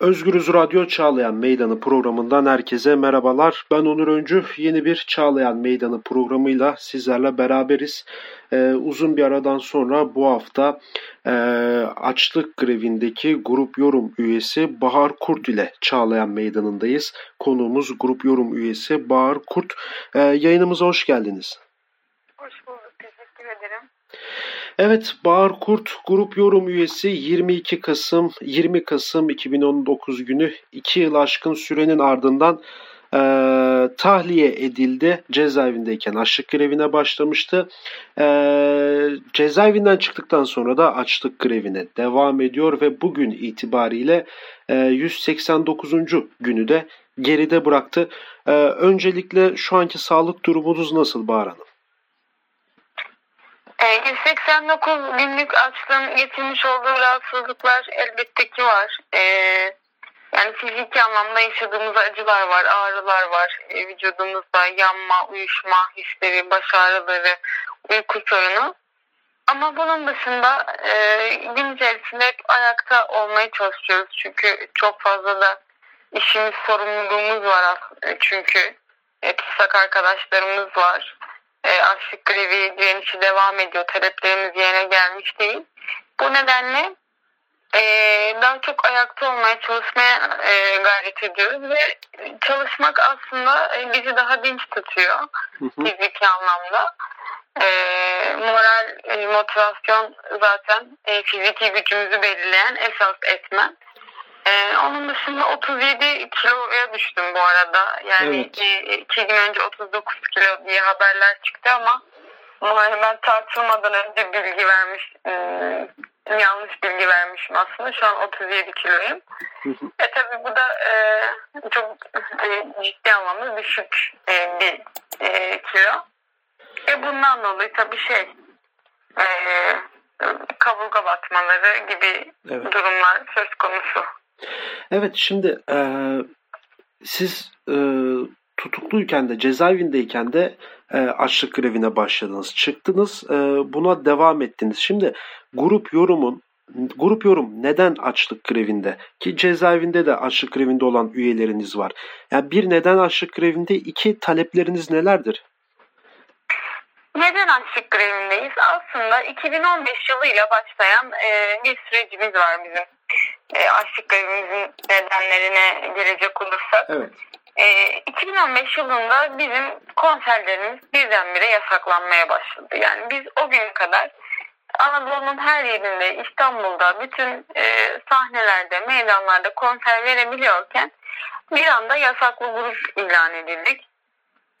Özgürüz Radyo Çağlayan Meydanı programından herkese merhabalar. Ben Onur Öncü. Yeni bir Çağlayan Meydanı programıyla sizlerle beraberiz. Ee, uzun bir aradan sonra bu hafta e, açlık grevindeki grup yorum üyesi Bahar Kurt ile Çağlayan Meydanı'ndayız. Konuğumuz grup yorum üyesi Bahar Kurt. Ee, yayınımıza hoş geldiniz. Hoş bulduk. Evet Bahar Kurt grup yorum üyesi 22 Kasım 20 Kasım 2019 günü 2 yıl aşkın sürenin ardından e, tahliye edildi. Cezaevindeyken açlık grevine başlamıştı. E, cezaevinden çıktıktan sonra da açlık grevine devam ediyor ve bugün itibariyle e, 189. günü de geride bıraktı. E, öncelikle şu anki sağlık durumunuz nasıl Bahar Hanım? 189 ee, günlük açlığın getirmiş olduğu rahatsızlıklar elbette ki var. Ee, yani fiziki anlamda yaşadığımız acılar var, ağrılar var. Ee, vücudumuzda yanma, uyuşma hisleri, baş ağrıları, uyku sorunu. Ama bunun dışında e, gün içerisinde hep ayakta olmaya çalışıyoruz. Çünkü çok fazla da işimiz, sorumluluğumuz var aslında. Çünkü e, tutsak arkadaşlarımız var e, açlık grevi direnişi devam ediyor. Taleplerimiz yerine gelmiş değil. Bu nedenle e, daha çok ayakta olmaya çalışmaya e, gayret ediyoruz ve çalışmak aslında e, bizi daha dinç tutuyor fiziki anlamda. E, moral, e, motivasyon zaten e, fiziki gücümüzü belirleyen esas etmen. Ee, onun dışında 37 kiloya düştüm bu arada. Yani evet. iki, iki gün önce 39 kilo diye haberler çıktı ama ben tartılmadan önce bilgi vermiş, ıı, yanlış bilgi vermişim aslında. Şu an 37 kiloyum. e tabi bu da e, çok e, ciddi anlamda düşük e, bir e, kilo. Ve bundan dolayı tabi şey e, kaburga batmaları gibi evet. durumlar söz konusu. Evet şimdi e, siz e, tutukluyken de cezaevindeyken de e, açlık grevine başladınız. Çıktınız e, buna devam ettiniz. Şimdi grup yorumun Grup yorum neden açlık grevinde? Ki cezaevinde de açlık grevinde olan üyeleriniz var. Yani bir neden açlık grevinde, iki talepleriniz nelerdir? Neden açlık grevindeyiz? Aslında 2015 yılıyla başlayan e, bir sürecimiz var bizim e, açlık grevimizin nedenlerine gelecek olursak. Evet. E, 2015 yılında bizim konserlerimiz birdenbire yasaklanmaya başladı. Yani biz o güne kadar Anadolu'nun her yerinde, İstanbul'da, bütün e, sahnelerde, meydanlarda konser verebiliyorken bir anda yasaklı grup ilan edildik.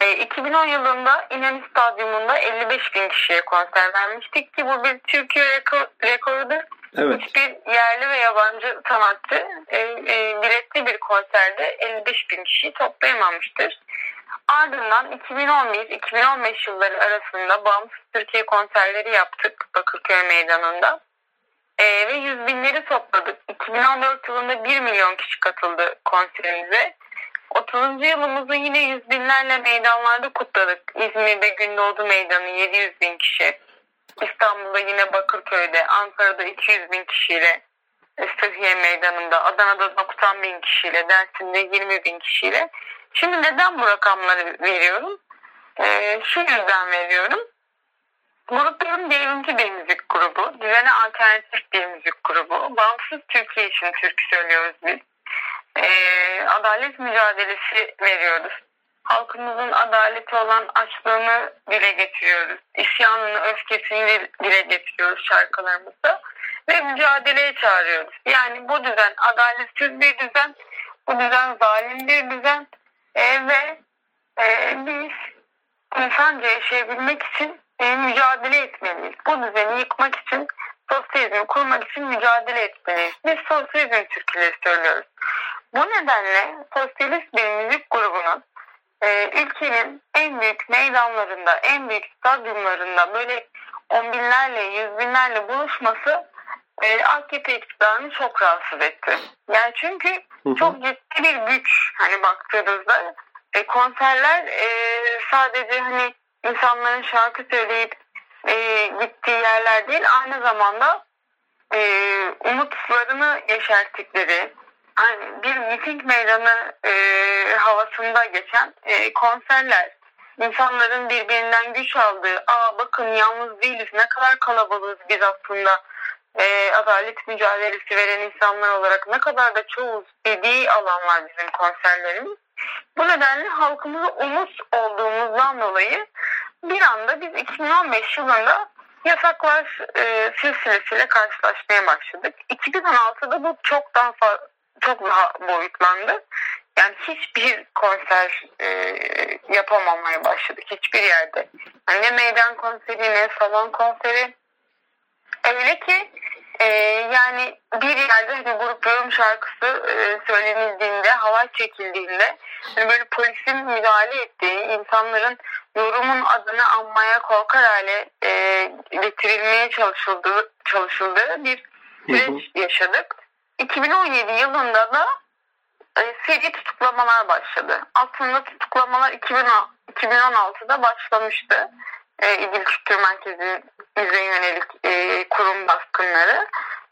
E, 2010 yılında İnönü Stadyumunda 55 bin kişiye konser vermiştik ki bu bir Türkiye rekor, rekorudur. Evet. Hiçbir yerli ve yabancı sanatçı e, e, biletli bir konserde 55 bin kişiyi toplayamamıştır. Ardından 2011-2015 yılları arasında bağımsız Türkiye konserleri yaptık Bakırköy Meydanı'nda. E, ve yüz binleri topladık. 2014 yılında 1 milyon kişi katıldı konserimize. 30. yılımızı yine yüz binlerle meydanlarda kutladık. İzmir'de Gündoğdu Meydanı 700 bin kişi. İstanbul'da yine Bakırköy'de, Ankara'da 200 bin kişiyle, Sıhhiye Meydanı'nda, Adana'da 90 bin kişiyle, Dersim'de 20 bin kişiyle. Şimdi neden bu rakamları veriyorum? Ee, şu yüzden veriyorum. Grupların devrimci bir müzik grubu, düzene alternatif bir müzik grubu, bağımsız Türkiye için türkü söylüyoruz biz e, adalet mücadelesi veriyoruz. Halkımızın adaleti olan açlığını dile getiriyoruz. İsyanını, öfkesini dile getiriyoruz şarkılarımızda. Ve mücadeleye çağırıyoruz. Yani bu düzen adaletsiz bir düzen, bu düzen zalim bir düzen e, ve e, biz insanca yaşayabilmek için e, mücadele etmeliyiz. Bu düzeni yıkmak için sosyalizmi kurmak için mücadele etmeliyiz. Biz sosyalizm türküleri söylüyoruz. Bu nedenle sosyalist bir müzik grubunun e, ülkenin en büyük meydanlarında, en büyük stadyumlarında böyle on binlerle, yüz binlerle buluşması e, AKP iktidarını çok rahatsız etti. Yani çünkü hı hı. çok ciddi bir güç hani baktığınızda e, konserler e, sadece hani insanların şarkı söyleyip e, gittiği yerler değil aynı zamanda e, umutlarını yeşerttikleri hani bir miting meydanı e, havasında geçen e, konserler, insanların birbirinden güç aldığı, aa bakın yalnız değiliz, ne kadar kalabalığız biz aslında e, adalet mücadelesi veren insanlar olarak ne kadar da çoğuz dediği alanlar bizim konserlerimiz. Bu nedenle halkımıza umut olduğumuzdan dolayı bir anda biz 2015 yılında yasaklar e, silsilesiyle karşılaşmaya başladık. 2016'da bu çok daha çok daha boyutlandı. Yani hiçbir konser e, yapamamaya başladık hiçbir yerde. Yani ne meydan konseri ne salon konseri. Öyle ki e, yani bir yerde hani grup yorum şarkısı e, söylenildiğinde, hava çekildiğinde hani böyle polisin müdahale ettiği, insanların yorumun adını anmaya korkar hale e, getirilmeye çalışıldığı, çalışıldığı bir süreç yaşadık. 2017 yılında da e, seri tutuklamalar başladı. Aslında tutuklamalar 2016'da başlamıştı. E, İdil Kültür Merkezi'ne yönelik e, kurum baskınları.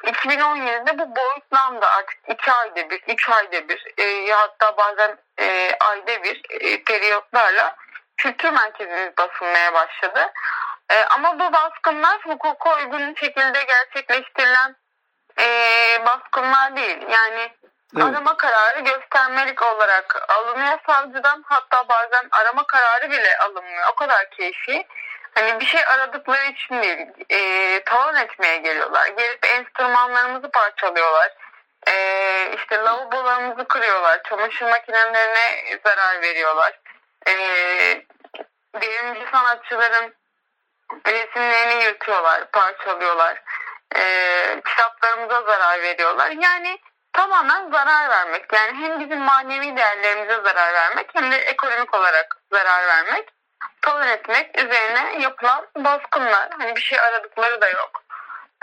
2017'de bu boyutlandı artık 2 ayda bir, 3 ayda bir e, hatta bazen ayda bir periyotlarla kültür merkezimiz basılmaya başladı. Ama bu baskınlar hukuka uygun şekilde gerçekleştirilen e, baskınlar değil. Yani evet. arama kararı göstermelik olarak alınıyor savcıdan. Hatta bazen arama kararı bile alınmıyor. O kadar keyfi. Hani bir şey aradıkları için değil, e, talan etmeye geliyorlar. Gelip enstrümanlarımızı parçalıyorlar. E, işte lavabolarımızı kırıyorlar. Çamaşır makinelerine zarar veriyorlar. E, devrimci sanatçıların resimlerini yırtıyorlar, parçalıyorlar. E, kitaplarımıza zarar veriyorlar. Yani tamamen zarar vermek. Yani hem bizim manevi değerlerimize zarar vermek hem de ekonomik olarak zarar vermek talan etmek üzerine yapılan baskınlar. Hani bir şey aradıkları da yok.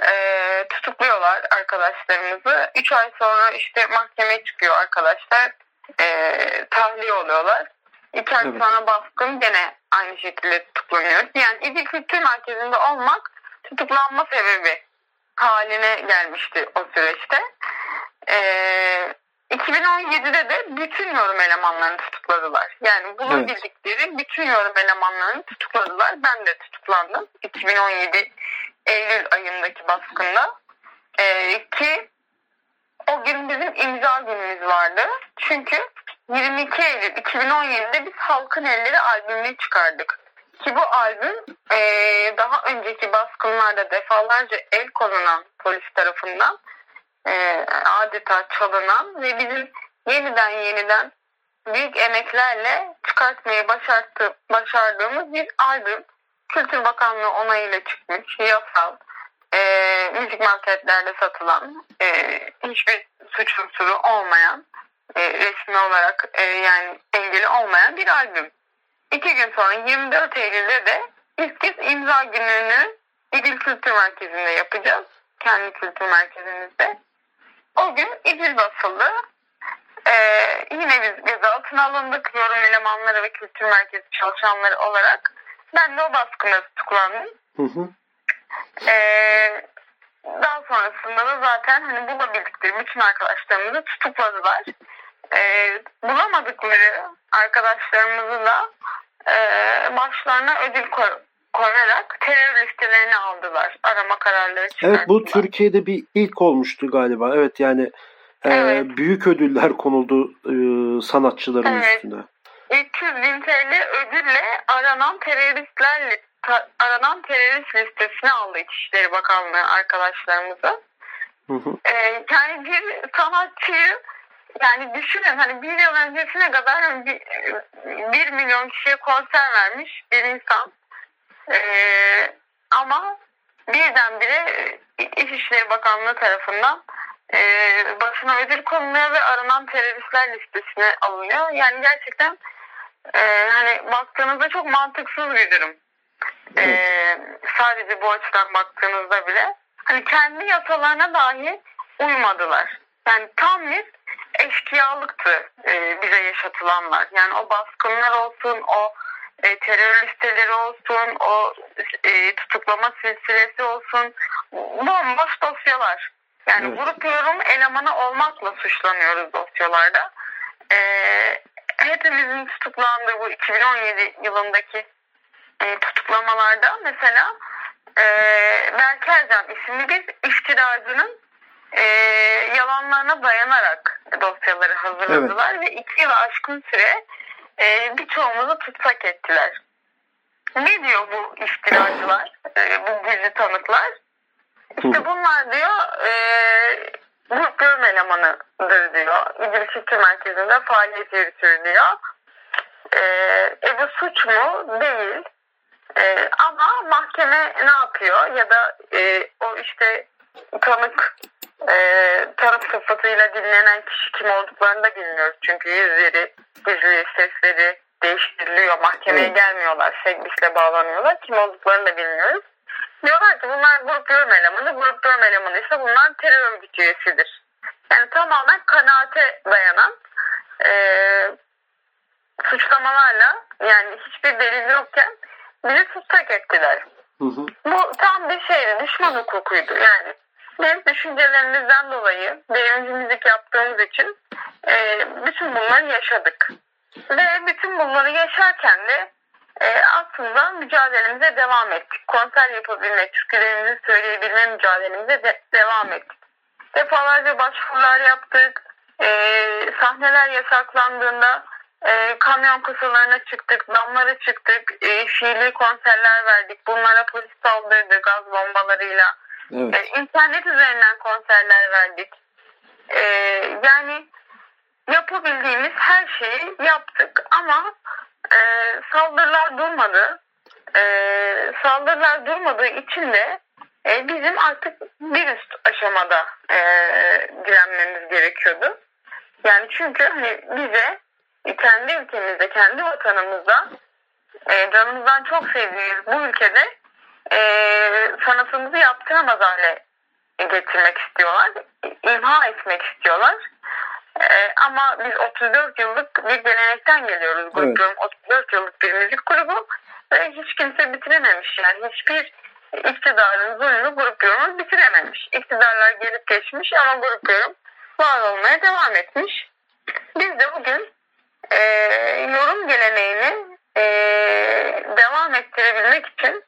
E, tutukluyorlar arkadaşlarımızı. Üç ay sonra işte mahkemeye çıkıyor arkadaşlar. E, tahliye oluyorlar. İki ay evet. sonra baskın gene aynı şekilde tutuklanıyoruz. Yani İdil Kültür Merkezi'nde olmak tutuklanma sebebi haline gelmişti o süreçte. Ee, 2017'de de bütün yorum elemanlarını tutukladılar. Yani bunu evet. bildikleri bütün yorum elemanlarını tutukladılar. Ben de tutuklandım 2017 Eylül ayındaki baskında. Ee, ki o gün bizim imza günümüz vardı. Çünkü 22 Eylül 2017'de biz Halkın Elleri albümünü çıkardık. Ki bu albüm e, daha önceki baskınlarda defalarca el konulan polis tarafından e, adeta çalınan ve bizim yeniden yeniden büyük emeklerle çıkartmayı başarttı, başardığımız bir albüm. Kültür Bakanlığı onayıyla çıkmış, yasal, e, müzik marketlerde satılan, e, hiçbir suç unsuru olmayan, e, resmi olarak e, yani engeli olmayan bir albüm. İki gün sonra 24 Eylül'de de ilk kez imza gününü İdil Kültür Merkezi'nde yapacağız. Kendi kültür merkezimizde. O gün İdil basıldı. Ee, yine biz gözaltına alındık yorum elemanları ve kültür merkezi çalışanları olarak. Ben de o baskına tutuklandım. Hı hı. Ee, daha sonrasında da zaten hani bulabildikleri bütün arkadaşlarımızı tutukladılar. Ee, bulamadıkları arkadaşlarımızı da e, başlarına ödül koy koyarak terör listelerini aldılar. Arama kararları çıkarttılar. Evet bu Türkiye'de bir ilk olmuştu galiba. Evet yani e, evet. büyük ödüller konuldu e, sanatçıların evet. üstüne. 200 bin TL ödülle aranan teröristler ta, aranan terörist listesine aldı İçişleri Bakanlığı arkadaşlarımızı. Hı hı. Ee, yani bir sanatçıyı yani düşünün hani bir yıl öncesine kadar hani bir, bir milyon kişiye konser vermiş bir insan. Ee, ama birdenbire İçişleri Bakanlığı tarafından e, basına ödül konuluyor ve aranan teröristler listesine alınıyor. Yani gerçekten e, hani baktığınızda çok mantıksız bir durum. E, sadece bu açıdan baktığınızda bile hani kendi yasalarına dahi uymadılar. Yani tam bir eşkıyalıktı e, bize yaşatılanlar. Yani o baskınlar olsun, o e, terör listeleri olsun, o e, tutuklama silsilesi olsun, bomboş dosyalar. Yani evet. grup yorum elemanı olmakla suçlanıyoruz dosyalarda. Ee, hepimizin tutuklandığı bu 2017 yılındaki e, tutuklamalarda mesela e, Berke Ercan isimli bir iftiracının e, yalanlarına dayanarak dosyaları hazırladılar evet. ve iki yıl aşkın süre e, birçoğumuzu tutsak ettiler. Ne diyor bu iftiracılar, e, bu gizli tanıklar? İşte bunlar diyor e, grup görme elemanıdır diyor. İdris Kültür Merkezi'nde faaliyet yürütür diyor. E, e bu suç mu? Değil. E, ama mahkeme ne yapıyor? Ya da e, o işte tanık e, tanık sıfatıyla dinlenen kişi kim olduklarını da bilmiyoruz. Çünkü yüzleri, gizli sesleri değiştiriliyor. Mahkemeye evet. gelmiyorlar. Segbisle bağlanıyorlar. Kim olduklarını da bilmiyoruz. Diyorlar ki bunlar grup yorum elemanı. Grup yorum elemanı ise bunlar terör örgütü üyesidir. Yani tamamen kanaate dayanan e, suçlamalarla yani hiçbir delil yokken bizi tutsak ettiler. Hı hı. Bu tam bir şeydi. Düşman hukukuydu. Yani biz düşüncelerimizden dolayı devrimcilik yaptığımız için e, bütün bunları yaşadık. Ve bütün bunları yaşarken de e, aslında mücadelemize devam ettik. Konser yapabilme, türkülerimizi söyleyebilme mücadelemize de devam ettik. Defalarca başvurular yaptık. E, sahneler yasaklandığında e, kamyon kasalarına çıktık, damlara çıktık, e, fiili konserler verdik. Bunlara polis saldırdı gaz bombalarıyla. Evet. E, internet üzerinden konserler verdik. E, yani yapabildiğimiz her şeyi yaptık ama e, saldırılar durmadı. E, saldırılar durmadığı için de e, bizim artık bir üst aşamada e, direnmemiz gerekiyordu. Yani çünkü hani bize kendi ülkemizde, kendi vatanımızda e, canımızdan çok sevdiğimiz bu ülkede e, sanatımızı yaptıramaz hale getirmek istiyorlar. imha etmek istiyorlar. E, ama biz 34 yıllık bir gelenekten geliyoruz. Evet. 34 yıllık bir müzik grubu ve hiç kimse bitirememiş. Yani hiçbir iktidarın zulmü grup yorumu bitirememiş. İktidarlar gelip geçmiş ama grup yorum var olmaya devam etmiş. Biz de bugün e, yorum geleneğini e, devam ettirebilmek için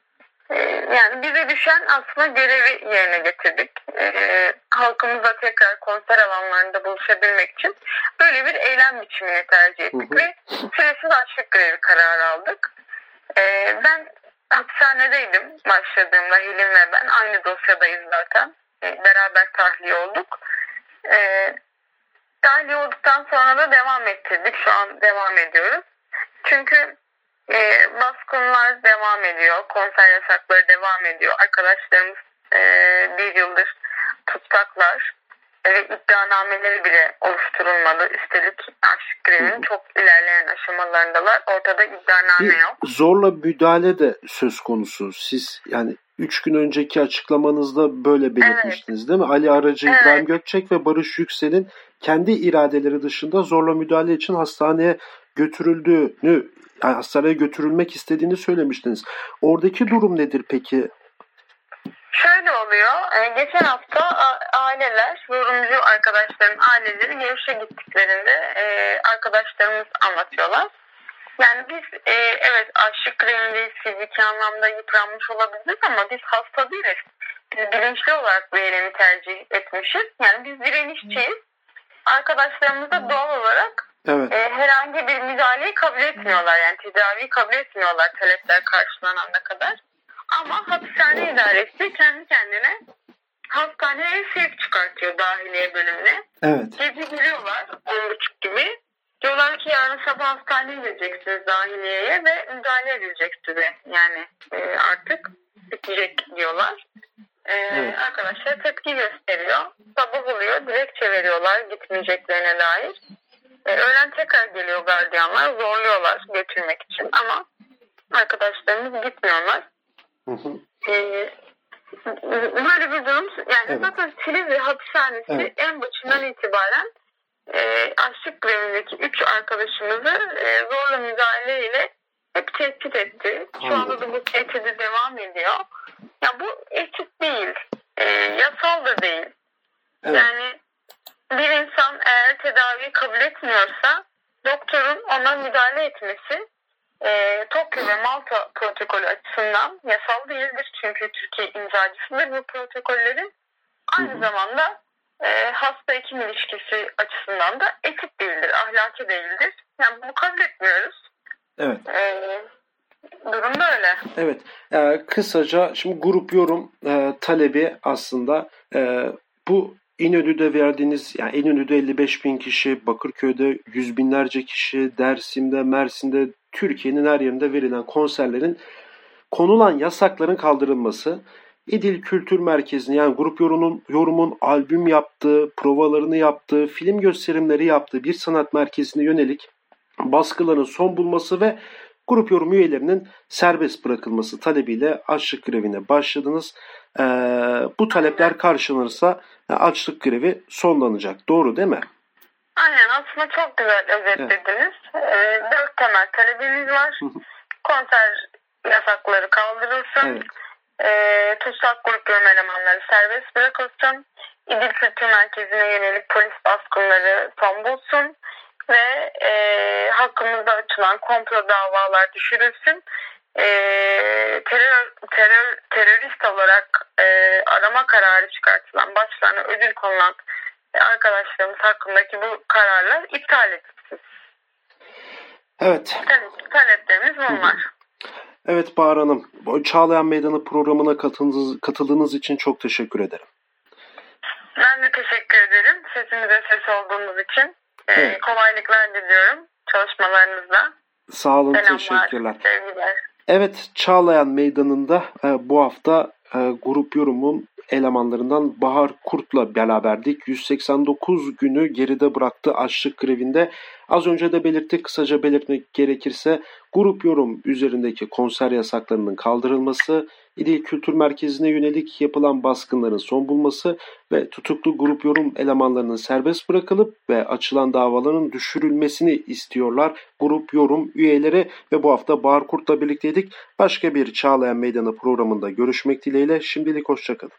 e, yani bize düşen aslında görevi yerine getirdik. E, halkımızla tekrar konser alanlarında buluşabilmek için böyle bir eylem biçimini tercih ettik hı hı. ve süresiz açlık grevi kararı aldık. E, ben hapishanedeydim başladığımda Hilim ve ben aynı dosyadayız zaten. E, beraber tahliye olduk. E, tahliye olduktan sonra da devam ettirdik. Şu an devam ediyoruz. Çünkü e, baskınlar devam ediyor. Konser yasakları devam ediyor. Arkadaşlarımız e, bir yıldır tutsaklar ve iddianameleri bile oluşturulmadı. Üstelik aşk grevinin çok ilerleyen aşamalarındalar. Ortada iddianame yok. Zorla müdahale de söz konusu. Siz yani üç gün önceki açıklamanızda böyle belirtmiştiniz evet. değil mi? Ali Aracı, evet. İbrahim Gökçek ve Barış Yüksel'in kendi iradeleri dışında zorla müdahale için hastaneye götürüldüğünü, yani götürülmek istediğini söylemiştiniz. Oradaki durum nedir peki? Şöyle oluyor. E, geçen hafta aileler, yorumcu arkadaşların aileleri görüşe gittiklerinde e, arkadaşlarımız anlatıyorlar. Yani biz e, evet açlık grevindeyiz, fiziki anlamda yıpranmış olabiliriz ama biz hasta değiliz. Biz bilinçli olarak bu eylemi tercih etmişiz. Yani biz direnişçiyiz. Arkadaşlarımız da doğal olarak evet. e, herhangi bir müdahaleyi kabul etmiyorlar. Yani tedaviyi kabul etmiyorlar talepler karşılanana kadar. Ama hapishane idaresi kendi kendine hastaneye sevk çıkartıyor dahiliye bölümüne. Evet. Gece giriyorlar on buçuk gibi. Diyorlar ki yarın sabah hastaneye gideceksiniz dahiliyeye ve müdahale edilecek size. Yani e, artık bitecek diyorlar. E, evet. Arkadaşlar tepki gösteriyor. Sabah oluyor dilekçe veriyorlar gitmeyeceklerine dair. E, öğlen tekrar geliyor gardiyanlar zorluyorlar götürmek için ama arkadaşlarımız gitmiyorlar. Hı hı. Ee, böyle bir durum yani evet. zaten Silivri hapishanesi evet. en başından itibaren e, açlık grevindeki üç arkadaşımızı e, zorla müdahaleyle hep tehdit etti. Şu Anladım. anda da bu tehdidi devam ediyor. Ya bu etik değil. E, yasal da değil. Evet. Yani bir insan eğer tedaviyi kabul etmiyorsa doktorun ona müdahale etmesi e, Tokyo ve Malta protokolü açısından yasal değildir. Çünkü Türkiye imzacısıdır bu protokollerin. Aynı zamanda e, hasta hekim ilişkisi açısından da etik değildir, ahlaki değildir. Yani bunu kabul etmiyoruz. Evet. E, durum böyle. Evet. E, kısaca şimdi grup yorum e, talebi aslında e, bu İnönü'de verdiğiniz yani İnönü'de 55 bin kişi, Bakırköy'de yüz binlerce kişi, Dersim'de, Mersin'de, Türkiye'nin her yerinde verilen konserlerin konulan yasakların kaldırılması, İdil Kültür Merkezi'nin yani grup yorumun, yorumun albüm yaptığı, provalarını yaptığı, film gösterimleri yaptığı bir sanat merkezine yönelik baskıların son bulması ve grup yorum üyelerinin serbest bırakılması talebiyle açlık grevine başladınız. Ee, bu talepler karşılanırsa açlık grevi sonlanacak. Doğru değil mi? Aynen aslında çok güzel özetlediniz. Evet. Ee, dört temel talebimiz var. Konser yasakları kaldırılsın. Evet. Ee, tutsak grup yorum elemanları serbest bırakılsın. İdil Kültür Merkezi'ne yönelik polis baskınları son bulsun ve e, hakkımızda açılan komplo davalar düşürülsün. E, terör, terör terörist olarak e, arama kararı çıkartılan başlarına ödül konulan arkadaşlarımız hakkındaki bu kararlar iptal edilsin. Evet. Talep, taleplerimiz bunlar. Evet Bahar Hanım, Çağlayan Meydanı programına katıldığınız, katıldığınız için çok teşekkür ederim. Ben de teşekkür ederim. Sesimize ses olduğunuz için. Ee, evet. kolaylıklar diliyorum çalışmalarınızda. Sağ olun, Selamlar, teşekkürler. Sevgiler. Evet, Çağlayan Meydanı'nda e, bu hafta e, grup yorumun elemanlarından Bahar Kurt'la beraberdik. 189 günü geride bıraktı açlık grevinde. Az önce de belirttik kısaca belirtmek gerekirse grup yorum üzerindeki konser yasaklarının kaldırılması, İdil Kültür Merkezi'ne yönelik yapılan baskınların son bulması ve tutuklu grup yorum elemanlarının serbest bırakılıp ve açılan davaların düşürülmesini istiyorlar. Grup yorum üyeleri ve bu hafta Bahar Kurt'la birlikteydik. Başka bir Çağlayan Meydanı programında görüşmek dileğiyle. Şimdilik hoşçakalın.